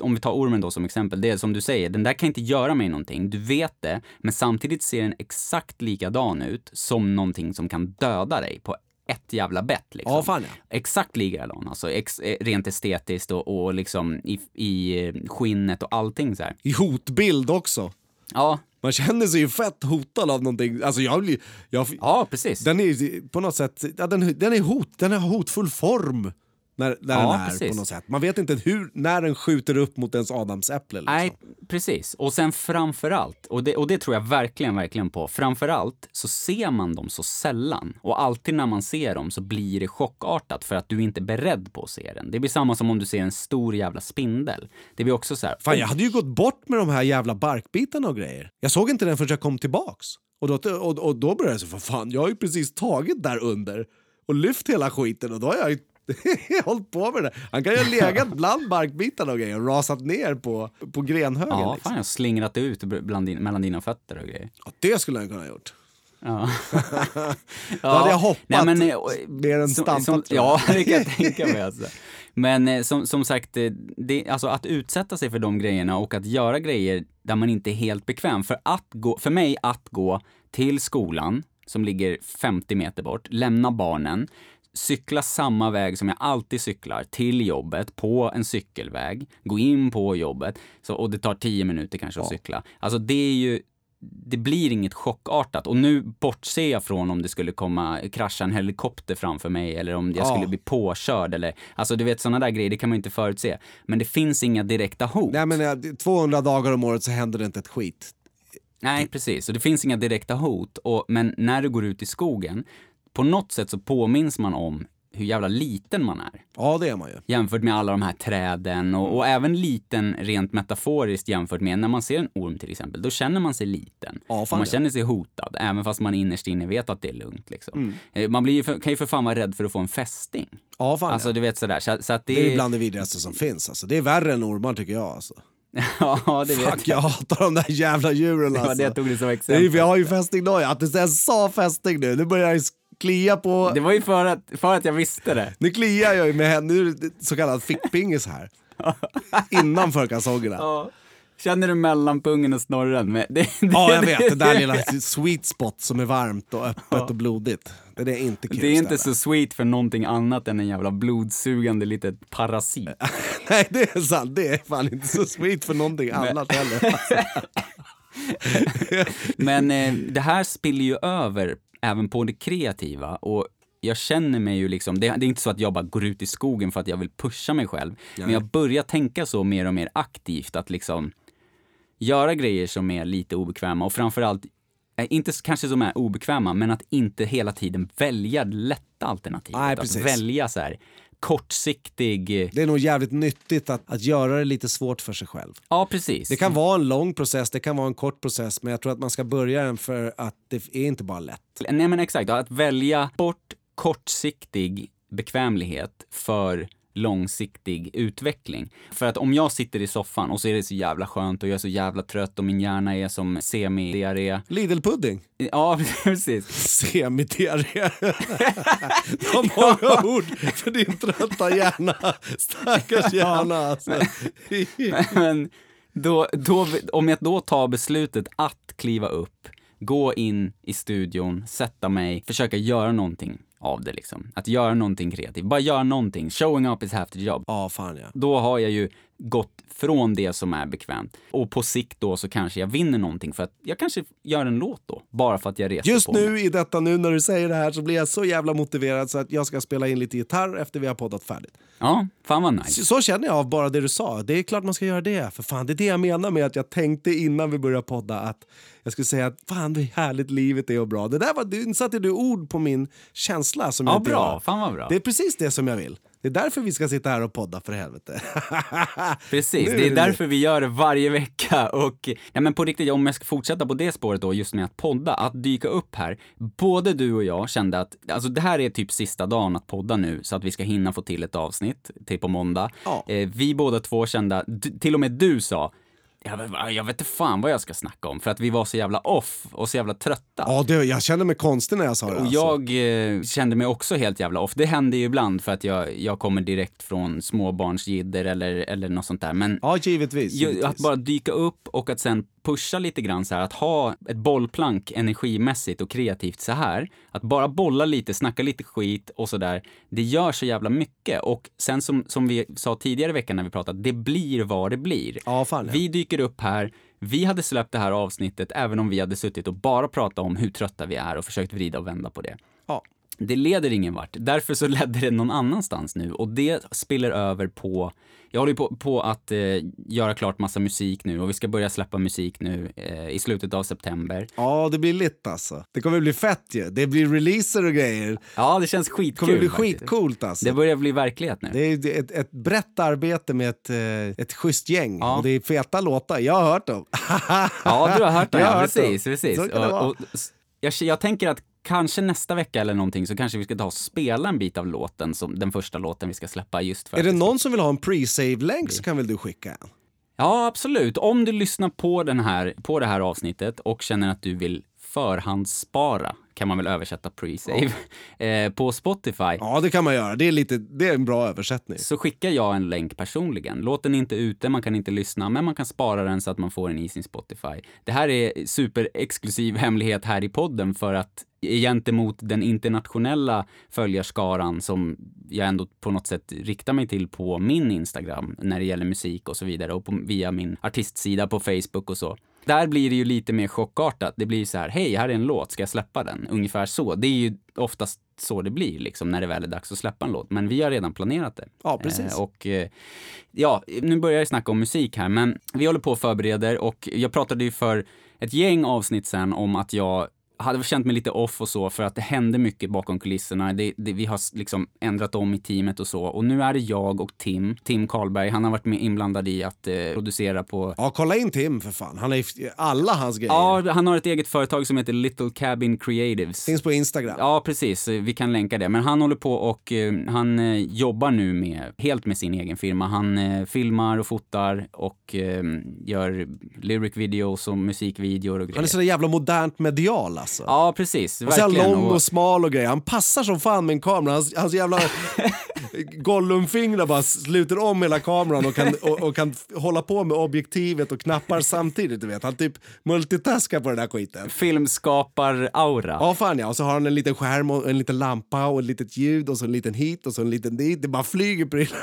om vi tar ormen då som exempel, det är som du säger, den där kan inte göra mig någonting. Du vet det, men samtidigt ser den exakt likadan ut som någonting som kan döda dig på ett jävla bett. Liksom. Ja, fan ja. Exakt likadan, alltså ex, eh, rent estetiskt och, och liksom i, i eh, skinnet och allting så här. I hotbild också. Ja. Man känner sig ju fett hotad av någonting. Alltså jag. Jag, ja, precis. Den är på något sätt, ja, den, den är hot, den har hotfull form när, när ja, den är precis. på något sätt. Man vet inte hur, när den skjuter upp mot ens adamsäpple. Liksom. Nej, precis. Och sen framförallt, och det, och det tror jag verkligen, verkligen på, framförallt så ser man dem så sällan. Och alltid när man ser dem så blir det chockartat för att du inte är beredd på att se den. Det blir samma som om du ser en stor jävla spindel. Det blir också så här... Fan, jag hade ju gått bort med de här jävla barkbitarna och grejer. Jag såg inte den förrän jag kom tillbaks. Och då, och, och då började jag säga, för fan, jag har ju precis tagit där under och lyft hela skiten och då har jag ju hållit på med det. Han kan ju ha legat bland barkbitarna och grejer och rasat ner på, på grenhögen. Ja, liksom. fan, slingrat ut bland din, mellan dina fötter och grejer. Ja, det skulle han kunna ha gjort. Ja. Då hade jag hoppat Nej, men, eh, mer än stampat. Som, ja, det kan jag tänka mig. Alltså. Men eh, som, som sagt, eh, det, alltså att utsätta sig för de grejerna och att göra grejer där man inte är helt bekväm. För, att gå, för mig att gå till skolan, som ligger 50 meter bort, lämna barnen, cykla samma väg som jag alltid cyklar till jobbet på en cykelväg, gå in på jobbet så, och det tar tio minuter kanske att cykla. Alltså det är ju det blir inget chockartat. Och nu bortser jag från om det skulle komma krascha en helikopter framför mig eller om jag Ja. skulle bli påkörd eller, alltså du vet sådana där grejer, det kan man inte förutse. Men det finns inga direkta hot. Nej men eh, 200 dagar om året så händer det inte ett skit. Nej, precis. Och det finns inga direkta hot. Och, men när du går ut i skogen, på något sätt så påminns man om hur jävla liten man är. Ja det är man ju. Jämfört med alla de här träden och, och även liten rent metaforiskt jämfört med när man ser en orm till exempel. Då känner man sig liten. Ja, man ja. känner sig hotad, även fast man innerst inne vet att det är lugnt. Liksom. Mm. Eh, Man blir för, kan ju för fan vara rädd för att få en fästing. Ja fan Alltså ja. du vet sådär. Så, så att det, Det är bland det vidrigaste som finns alltså. Det är värre än ormar tycker jag alltså. ja, det vet Fuck jag hatar de där jävla djuren Det var alltså. det jag tog det som exempel. jag har ju fästingnoja, att du ens sa fästing nu, nu börjar jag klia på... Det var ju för att, för att jag visste det. Nu kliar jag ju med henne, nu är det så kallad fickpingis här. Innanför kalsongerna. Ja. Känner du mellanpungen och snorren? Det, det, Ja, jag vet. Det där lilla sweet spot som är varmt och öppet och blodigt. Det är inte kul Det är inte ställe. så sweet för någonting annat än en jävla blodsugande litet parasit. Nej, det är sant. Det är fan inte så sweet för någonting annat heller. Men eh, det här spiller ju över även på det kreativa och jag känner mig ju liksom, det, det är inte så att jag bara går ut i skogen för att jag vill pusha mig själv. Men jag börjar tänka så mer och mer aktivt att liksom göra grejer som är lite obekväma och framförallt eh, inte kanske som är obekväma, men att inte hela tiden välja det lätta alternativet. Nej, att välja så här kortsiktig... Det är nog jävligt nyttigt att, att göra det lite svårt för sig själv. Ja, precis. Det kan vara en lång process, det kan vara en kort process, men jag tror att man ska börja den för att det är inte bara lätt. Nej men exakt, att välja bort kortsiktig bekvämlighet för långsiktig utveckling. För att om jag sitter i soffan och så är det så jävla skönt och jag är så jävla trött och min hjärna är som semi-diarré. Lidl-pudding. Ja, precis. Semidiarré. Det var många ord för din trötta hjärna. Stackars hjärna alltså. Men då, då, om jag då tar beslutet att kliva upp, gå in i studion, sätta mig, försöka göra någonting av det liksom. Att göra någonting kreativt, bara göra någonting. Showing up is half the job. Ja, fan ja. då har jag ju gått från det som är bekvämt. Och på sikt då så kanske jag vinner någonting för att jag kanske gör en låt då, bara för att jag reser Just på mig. nu i detta nu när du säger det här så blir jag så jävla motiverad så att jag ska spela in lite gitarr efter vi har poddat färdigt. Ja, fan vad nice. Så, så känner jag av bara det du sa. Det är klart man ska göra det. För fan, det är det jag menar med att jag tänkte innan vi började podda att jag skulle säga att fan det är härligt, livet är och bra. Det där var, du satte du ord på min känsla som jag Ja, inte bra. har. Fan vad bra. Det är precis det som jag vill. Det är därför vi ska sitta här och podda för helvete. Precis, det är därför vi gör det varje vecka. Och ja, men på riktigt, om jag ska fortsätta på det spåret då, just med att podda, att dyka upp här. Både du och jag kände att, alltså det här är typ sista dagen att podda nu, så att vi ska hinna få till ett avsnitt till på måndag. Ja. Eh, vi båda två kände, till och med du sa, jag vet, jag vet inte fan vad jag ska snacka om, för att vi var så jävla off och så jävla trötta. ja, det, jag kände mig konstig när jag sa det. Och alltså. jag eh, kände mig också helt jävla off. Det händer ju ibland för att jag, jag kommer direkt från småbarnsjidder eller, eller något sånt där. Men Ja, givetvis. givetvis. att bara dyka upp och att sen pusha lite grann så här, att ha ett bollplank energimässigt och kreativt så här. Att bara bolla lite, snacka lite skit och så där. Det gör så jävla mycket. Och sen som, som vi sa tidigare i veckan när vi pratade, det blir vad det blir. Ja, fan ja. Vi dyker upp här, vi hade släppt det här avsnittet även om vi hade suttit och bara pratat om hur trötta vi är och försökt vrida och vända på det. Ja. Det leder ingen vart. Därför så ledde det någon annanstans nu och det spiller över på jag håller ju på, på att eh, göra klart massa musik nu och vi ska börja släppa musik nu eh, i slutet av september. Ja, det blir lite alltså. Det kommer bli fett ju. Det blir releaser och grejer. Ja, det känns Det skitkul. kommer bli faktiskt. skitcoolt alltså. Det börjar bli verklighet nu. Det är det ett, ett brett arbete med ett, eh, ett schysst gäng. Ja. Och det är feta låtar. Jag har hört dem. Ja, du har hört det. Har Ja, precis, dem. precis. Det Och, och, jag, jag tänker att kanske nästa vecka eller någonting så kanske vi ska ta och spela en bit av låten, som den första låten vi ska släppa just för Är det någon som vill ha en pre-save-länk så kan väl du skicka en? Ja, absolut. Om du lyssnar på, den här, på det här avsnittet och känner att du vill förhandsspara kan man väl översätta pre-save, eh, på Spotify. Ja, det kan man göra. Det är, lite, det är en bra översättning. Så skickar jag en länk personligen. Låt den inte ute, man kan inte lyssna, men man kan spara den så att man får den i sin Spotify. Det här är superexklusiv hemlighet här i podden för att gentemot den internationella följarskaran som jag ändå på något sätt riktar mig till på min Instagram när det gäller musik och så vidare och på, via min artistsida på Facebook och så. Där blir det ju lite mer chockartat. Det blir så här, hej, här är en låt, ska jag släppa den? Ungefär så. Det är ju oftast så det blir liksom när det väl är dags att släppa en låt. Men vi har redan planerat det. Ja, precis. Eh, och eh, ja, nu börjar jag snacka om musik här, men vi håller på och förbereder och jag pratade ju för ett gäng avsnitt sen om att jag hade känt mig lite off och så för att det hände mycket bakom kulisserna. Det, det, vi har liksom ändrat om i teamet och så. Och nu är det jag och Tim, Tim Karlberg, han har varit med inblandad i att eh, producera på... Ja, kolla in Tim för fan. Han är alla hans grejer. Ja, han har ett eget företag som heter Little Cabin Creatives. Finns på Instagram. Ja, precis. Vi kan länka det. Men han håller på och eh, han eh, jobbar nu med, helt med sin egen firma. Han eh, filmar och fotar och eh, gör lyric videos och musikvideor och grejer. Han är så jävla modernt medial alltså. Ja, precis. Och så är han lång och smal och grejer. Han passar som fan med en kamera. Hans, hans jävla Gollumfingrar bara sluter om hela kameran och kan, och, och, kan hålla på med objektivet och knappar samtidigt. Du vet. Han typ multitaskar på den där skiten. Filmskapar-aura. Ja, fan ja. Och så har han en liten skärm och en liten lampa och ett litet ljud och så en liten hit och så en liten dit. Det bara flyger prylar.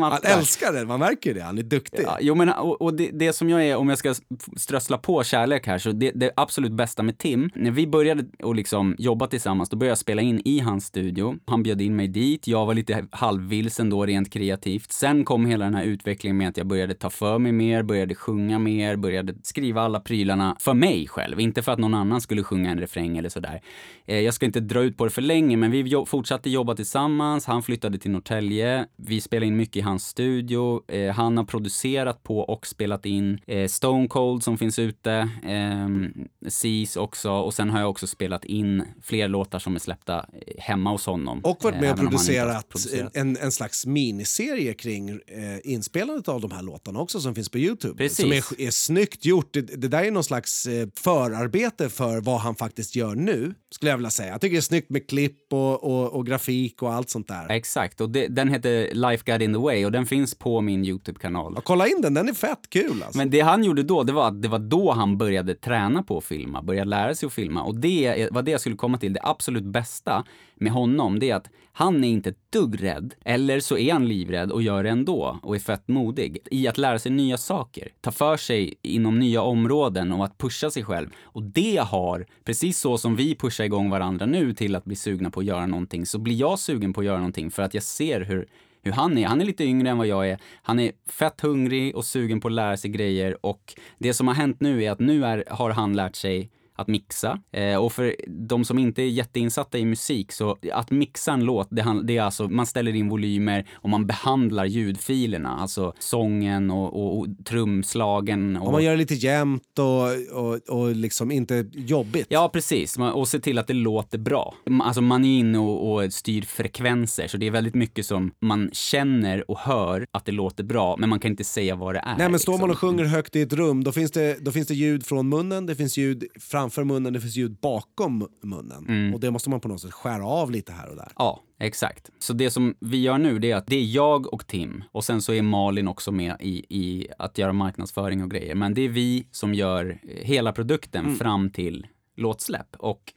Han älskar det, man märker det. Han är duktig. Ja, jo, men, och, och det, det, som jag är, om jag ska strössla på kärlek här, så det, det absolut bästa med Tim, när vi började och liksom jobba tillsammans, då började jag spela in i hans studio. Han bjöd in mig dit, jag var lite halvvilsen då rent kreativt. Sen kom hela den här utvecklingen med att jag började ta för mig mer, började sjunga mer, började skriva alla prylarna för mig själv, inte för att någon annan skulle sjunga en refräng eller sådär. Eh, jag ska inte dra ut på det för länge, men vi fortsatte jobba tillsammans, han flyttade till Norrtälje, vi spelade in mycket i hans studio, eh, han har producerat på och spelat in eh, Stone Cold som finns ute, ehm, Seas också, och sen har jag också spelat in fler låtar som är släppta hemma hos honom. Och varit med och producerat, producerat, En, en slags miniserie kring eh, inspelandet av de här låtarna också som finns på Youtube. Precis. Som är, är snyggt gjort. Det, det där är någon slags eh, förarbete för vad han faktiskt gör nu, skulle jag vilja säga. Jag tycker det är snyggt med klipp och, och, och grafik och allt sånt där. Exakt, och det, den heter Life Got In The Way och den finns på min Youtube-kanal. Ja, kolla in den, den är fett kul alltså. Men det han gjorde då, det var att det var då han började träna på att filma, började lära sig att filma. Och det var det jag skulle komma till, det absolut bästa med honom, det är att han är inte ett dugg rädd, eller så är han livrädd och gör det ändå och är fett modig i att lära sig nya saker, ta för sig inom nya områden och att pusha sig själv. Och det har, precis så som vi pushar igång varandra nu till att bli sugna på att göra någonting, så blir jag sugen på att göra någonting för att jag ser hur hur han är. Han är lite yngre än vad jag är. Han är fett hungrig och sugen på att lära sig grejer och det som har hänt nu är att nu är, har han lärt sig att mixa. Eh, och för de som inte är jätteinsatta i musik, så att mixa en låt, det, det är alltså, man ställer in volymer och man behandlar ljudfilerna, alltså sången och, och, och trumslagen. Och, och man gör det lite jämnt och, och, och liksom inte jobbigt. Ja, precis. Och se till att det låter bra. Alltså man är inne och, och styr frekvenser, så det är väldigt mycket som man känner och hör att det låter bra, men man kan inte säga vad det är. Nej, men står liksom. man och sjunger högt i ett rum, då finns det, då finns det ljud från munnen, det finns ljud fram framför munnen, det finns ljud bakom munnen. Mm. Och det måste man på något sätt skära av lite här och där. Ja, exakt. Så det som vi gör nu, det är att det är jag och Tim och sen så är Malin också med i, i att göra marknadsföring och grejer. Men det är vi som gör hela produkten mm. fram till låtsläpp. Och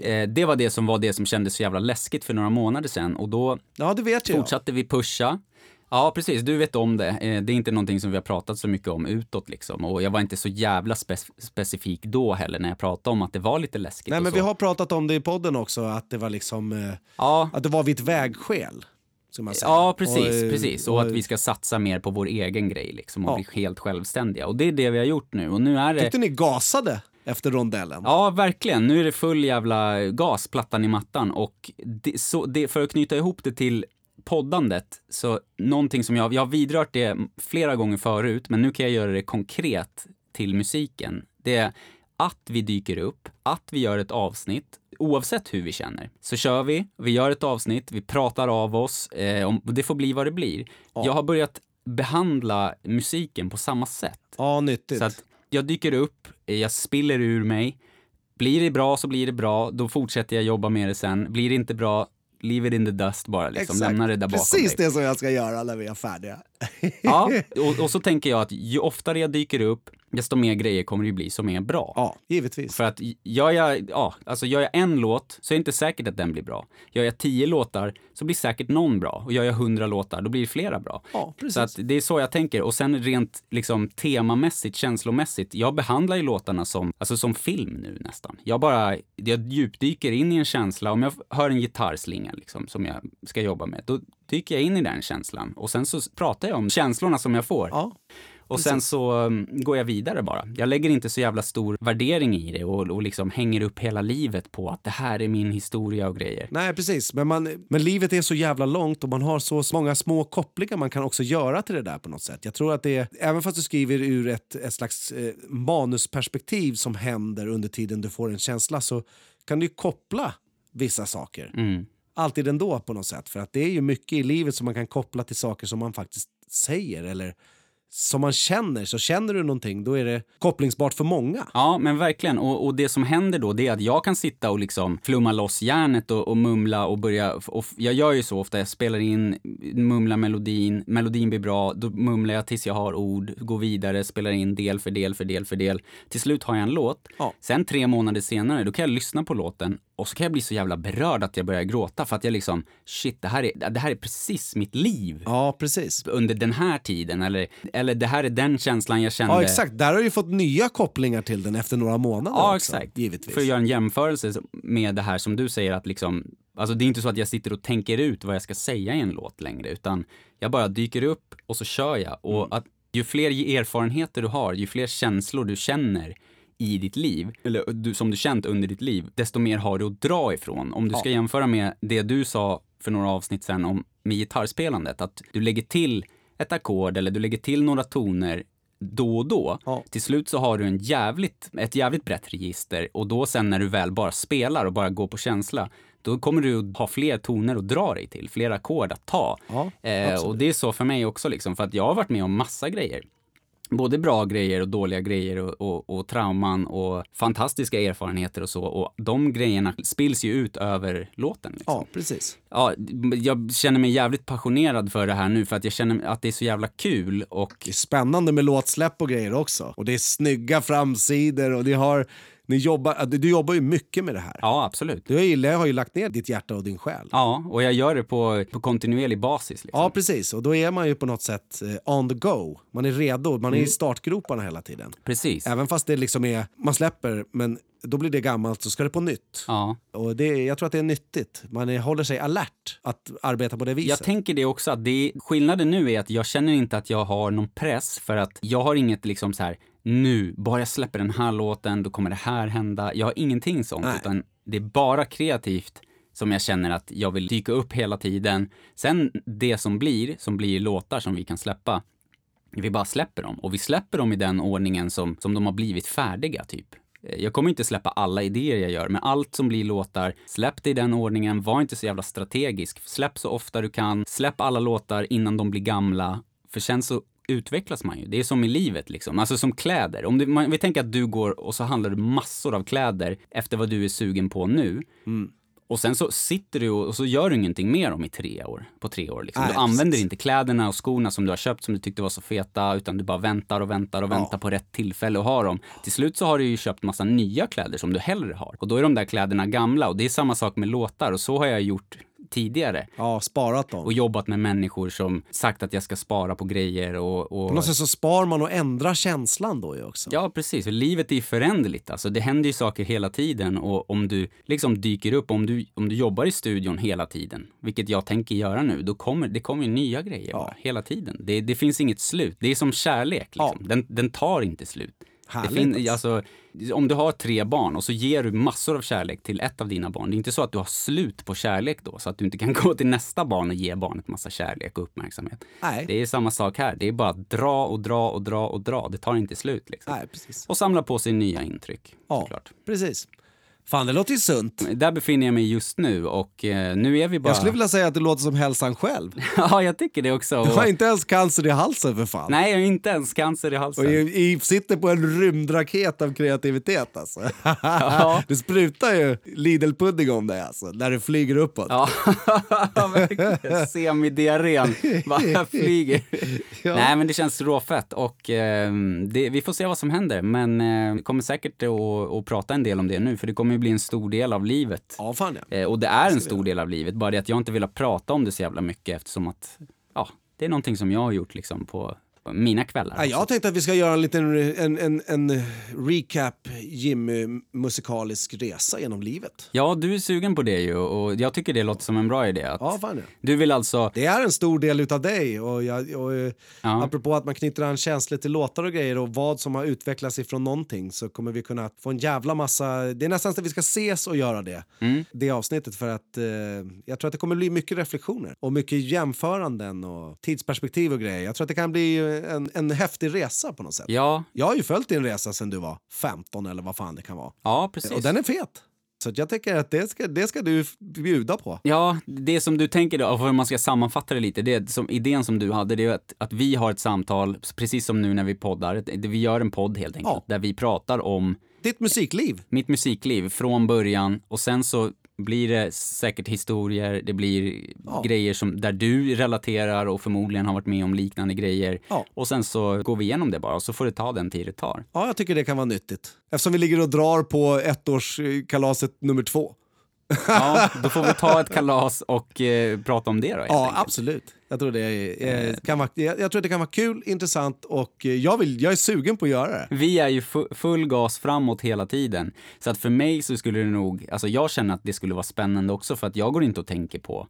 eh, det var det som var det som kändes så jävla läskigt för några månader sedan och då ja, fortsatte vi pusha. Ja, precis. Du vet om det. Eh, det är inte någonting som vi har pratat så mycket om utåt liksom. Och jag var inte så jävla spe specifik då heller när jag pratade om att det var lite läskigt. Nej, men vi har pratat om det i podden också, att det var liksom... Eh, ja. Att det var vid ett vägskäl. Ja, precis, och, precis. Och, och, att vi ska satsa mer på vår egen grej liksom och ja. bli helt självständiga. Och det är det vi har gjort nu. Och nu är det... Tyckte ni gasade? efter rondellen. Ja, verkligen. Nu är det full jävla gas, plattan i mattan. Och det, så, det, för att knyta ihop det till poddandet, så någonting som jag, jag har vidrört det flera gånger förut, men nu kan jag göra det konkret till musiken. Det är att vi dyker upp, att vi gör ett avsnitt, oavsett hur vi känner. Så kör vi, vi gör ett avsnitt, vi pratar av oss, eh, och det får bli vad det blir. Ja. Jag har börjat behandla musiken på samma sätt. Ja, nyttigt. Så att jag dyker upp, jag spiller ur mig, Blir det bra så blir det bra, då fortsätter jag jobba med det sen. Blir det inte bra, leave it in the dust bara. Liksom. Lämna det där bakom Precis dig. det som jag ska göra när vi är färdiga. Ja, och, och så tänker jag att ju oftare jag dyker upp, desto mer grejer kommer det ju bli som är bra. Ja, givetvis. För att gör jag, ja, alltså gör jag en låt så är det inte säkert att den blir bra. Gör jag tio låtar så blir säkert någon bra. Och gör jag hundra låtar då blir det flera bra. Ja, precis. Så att det är så jag tänker. Och sen rent liksom temamässigt, känslomässigt. Jag behandlar ju låtarna som, alltså som film nu nästan. Jag bara, jag djupdyker in i en känsla. Om jag hör en gitarrslinga liksom, som jag ska jobba med, då dyker jag in i den känslan. Och sen så pratar jag om känslorna som jag får. Ja. Och sen så um, går jag vidare bara. Jag lägger inte så jävla stor värdering i det och, och liksom hänger upp hela livet på att det här är min historia och grejer. Nej, precis. Men, man, men livet är så jävla långt och man har så många små kopplingar man kan också göra till det där på något sätt. Jag tror att det är, även fast du skriver ur ett, ett slags eh, manusperspektiv som händer under tiden du får en känsla så kan du koppla vissa saker. Mm. Alltid ändå på något sätt. För att det är ju mycket i livet som man kan koppla till saker som man faktiskt säger eller som man känner. Så känner du någonting, då är det kopplingsbart för många. Ja, men verkligen. Och, och det som händer då, det är att jag kan sitta och liksom flumma loss hjärnet och, och mumla och börja... Och jag gör ju så ofta, jag spelar in, mumlar melodin, melodin blir bra, då mumlar jag tills jag har ord, går vidare, spelar in del för del för del för del. Till slut har jag en låt. Ja. Sen tre månader senare, då kan jag lyssna på låten och så kan jag bli så jävla berörd att jag börjar gråta för att jag liksom, shit, det här är, det här är precis mitt liv Ja, precis. under den här tiden. Eller, eller det här är den känslan jag kände. Ja, exakt. Där har du ju fått nya kopplingar till den efter några månader Ja, också, exakt. Givetvis. För att göra en jämförelse med det här som du säger att liksom, alltså det är inte så att jag sitter och tänker ut vad jag ska säga i en låt längre, utan jag bara dyker upp och så kör jag. Och Mm. att ju fler erfarenheter du har, ju fler känslor du känner i ditt liv, eller du, som du känt under ditt liv, desto mer har du att dra ifrån. Om du ska jämföra med det du sa för några avsnitt sen om med gitarrspelandet, att du lägger till ett ackord eller du lägger till några toner då och då. Ja. Till slut så har du en jävligt, ett jävligt brett register och då sen när du väl bara spelar och bara går på känsla, då kommer du ha fler toner att dra dig till, fler ackord att ta. Ja, eh, och det är så för mig också, liksom, för att jag har varit med om massa grejer. Både bra grejer och dåliga grejer och, och, och trauman och fantastiska erfarenheter och så. Och de grejerna spills ju ut över låten. Liksom. Ja, precis. Ja, jag känner mig jävligt passionerad för det här nu för att jag känner att det är så jävla kul och Det är spännande med låtsläpp och grejer också. Och det är snygga framsidor och det har, ni jobbar, du, jobbar ju mycket med det här. ja, absolut. Du har ju, har ju lagt ner ditt hjärta och din själ. Ja, och jag gör det på, på kontinuerlig basis. Liksom. Ja, precis. Och då är man ju på något sätt eh, on the go. Man är redo, man Mm. är i startgroparna hela tiden. Precis. Även fast det liksom är, man släpper, men då blir det gammalt så ska det på nytt. Ja. Och det, jag tror att det är nyttigt. Man är, håller sig alert att arbeta på det viset. Jag tänker det också att det, skillnaden nu är att jag känner inte att jag har någon press för att jag har inget liksom så här nu, bara jag släpper den här låten, då kommer det här hända. Jag har ingenting sånt, Nej. utan det är bara kreativt som jag känner att jag vill dyka upp hela tiden. Sen det som blir, som blir låtar som vi kan släppa, vi bara släpper dem. Och vi släpper dem i den ordningen som, som de har blivit färdiga, typ. Eh, Jag kommer inte släppa alla idéer jag gör, men allt som blir låtar, släpp det i den ordningen, var inte så jävla strategisk. Släpp så ofta du kan, släpp alla låtar innan de blir gamla, för sen så utvecklas man ju. Det är som i livet liksom, alltså som kläder. Om du, man, vi tänker att du går och så handlar du massor av kläder efter vad du är sugen på nu. Och sen så sitter du och, och så gör du ingenting mer om i tre år, på tre år. Liksom. Nej, du använder precis. inte kläderna och skorna som du har köpt som du tyckte var så feta, utan du bara väntar och väntar och Ja. väntar på rätt tillfälle att ha dem. Till slut så har du ju köpt massa nya kläder som du hellre har. Och då är de där kläderna gamla och det är samma sak med låtar och så har jag gjort tidigare. Ja, sparat dem. Och jobbat med människor som sagt att jag ska spara på grejer och... och... På något sätt så spar man och ändrar känslan då ju också. Ja, precis. För livet är ju föränderligt. Alltså, det händer ju saker hela tiden och om du liksom dyker upp, om du, om du jobbar i studion hela tiden, vilket jag tänker göra nu, då kommer det kommer ju nya grejer bara, hela tiden. Det, det finns inget slut. Det är som kärlek. Liksom. Den, den tar inte slut. Det Härligt, fin, alltså. alltså, om du har tre barn och så ger du massor av kärlek till ett av dina barn, det är inte så att du har slut på kärlek då, så att du inte kan gå till nästa barn och ge barnet massa kärlek och uppmärksamhet. Nej. Det är samma sak här. Det är bara att dra och dra och dra och dra. Det tar inte slut. Liksom. Nej, precis. Och samla på sig nya intryck, Ja, såklart. precis. Fan, det låter ju sunt. Där befinner jag mig just nu och eh, nu är vi bara... Jag skulle vilja säga att det låter som hälsan själv. ja, jag tycker det också. Du har inte ens cancer i halsen för fan. Nej, jag har inte ens cancer i halsen. Och i, sitter på en rymdraket av kreativitet alltså. Det sprutar ju Lidl-pudding om dig alltså, när du flyger uppåt. Ja, verkligen. Semidiarrén bara flyger. Ja. Nej, men det känns råfett och eh, det, vi får se vad som händer. Men eh, vi kommer säkert att prata en del om det nu, för det kommer ju bli en stor del av livet. Ja, fan ja. Eh, och det är en stor del av livet, bara det att jag inte vill prata om det så jävla mycket eftersom att, ja, det är någonting som jag har gjort liksom på på mina kvällar. Ja, jag tänkte att vi ska göra en liten en, en, en recap Jimmy musikalisk resa genom livet. Ja, du är sugen på det ju och jag tycker det låter som en bra idé. Ja, fan ja. Du vill alltså, Det är en stor del utav dig och, jag, och eh, Ja. apropå att man knyter an känslor till låtar och grejer och vad som har utvecklats ifrån någonting så kommer vi kunna få en jävla massa, det är nästan så att vi ska ses och göra det. Mm. Det avsnittet för att eh, jag tror att det kommer bli mycket reflektioner och mycket jämföranden och tidsperspektiv och grejer. Jag tror att det kan bli en, en häftig resa på något sätt. ja, Jag har ju följt din resa sedan du var 15 eller vad fan det kan vara. ja precis. Och den är fet. Så jag tänker att det ska, det ska du bjuda på. Ja, det som du tänker då, om man ska sammanfatta det lite, det är som idén som du hade, det är att, att vi har ett samtal, precis som nu när vi poddar, vi gör en podd helt enkelt, Ja. där vi pratar om Ditt musikliv. mitt musikliv från början och sen så blir det säkert historier, det blir Ja. grejer som, där du relaterar och förmodligen har varit med om liknande grejer. Ja. Och sen så går vi igenom det bara och så får det ta den tid det tar. Ja, jag tycker det kan vara nyttigt. Eftersom vi ligger och drar på ettårskalaset nummer två. Ja, då får vi ta ett kalas och eh, prata om det då Ja, enkelt. absolut. Jag tror, det är, eh, kan vara, jag, jag tror att det kan vara kul, intressant och eh, jag, vill, jag är sugen på att göra det. Vi är ju fu- full gas framåt hela tiden. Så att för mig så skulle det nog, alltså jag känner att det skulle vara spännande också för att jag går inte och tänker på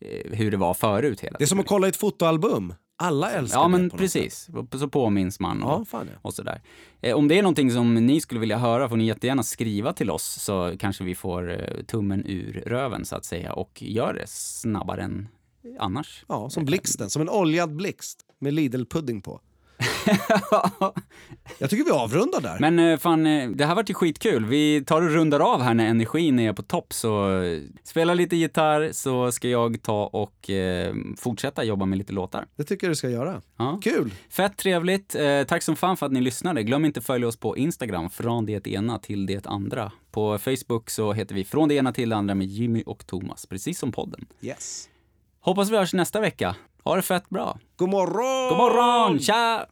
eh, hur det var förut hela Det är som att kolla ett fotoalbum. Alla älskar Ja det men på något precis, så påminns man och, Ja, ja. och sådär. Eh, om det är någonting som ni skulle vilja höra får ni jättegärna skriva till oss så kanske vi får eh, tummen ur röven så att säga och gör det snabbare än annars. Ja, som blixten, som en oljad blixt med Lidl-pudding på. Jag tycker vi avrundar där. Men eh, fan, eh, det här vart ju skitkul. Vi tar och rundar av här när energin är på topp. Så eh, spela lite gitarr så ska jag ta och eh, fortsätta jobba med lite låtar. Det tycker jag du ska göra. Ja. Kul! Fett trevligt. Eh, tack som fan för att ni lyssnade. Glöm inte att följa oss på Instagram, från det ena till det andra. På Facebook så heter vi från det ena till det andra med Jimmy och Thomas, precis som podden. Yes. Hoppas vi hörs nästa vecka. Ha det fett bra. God morgon! God morgon! Tja!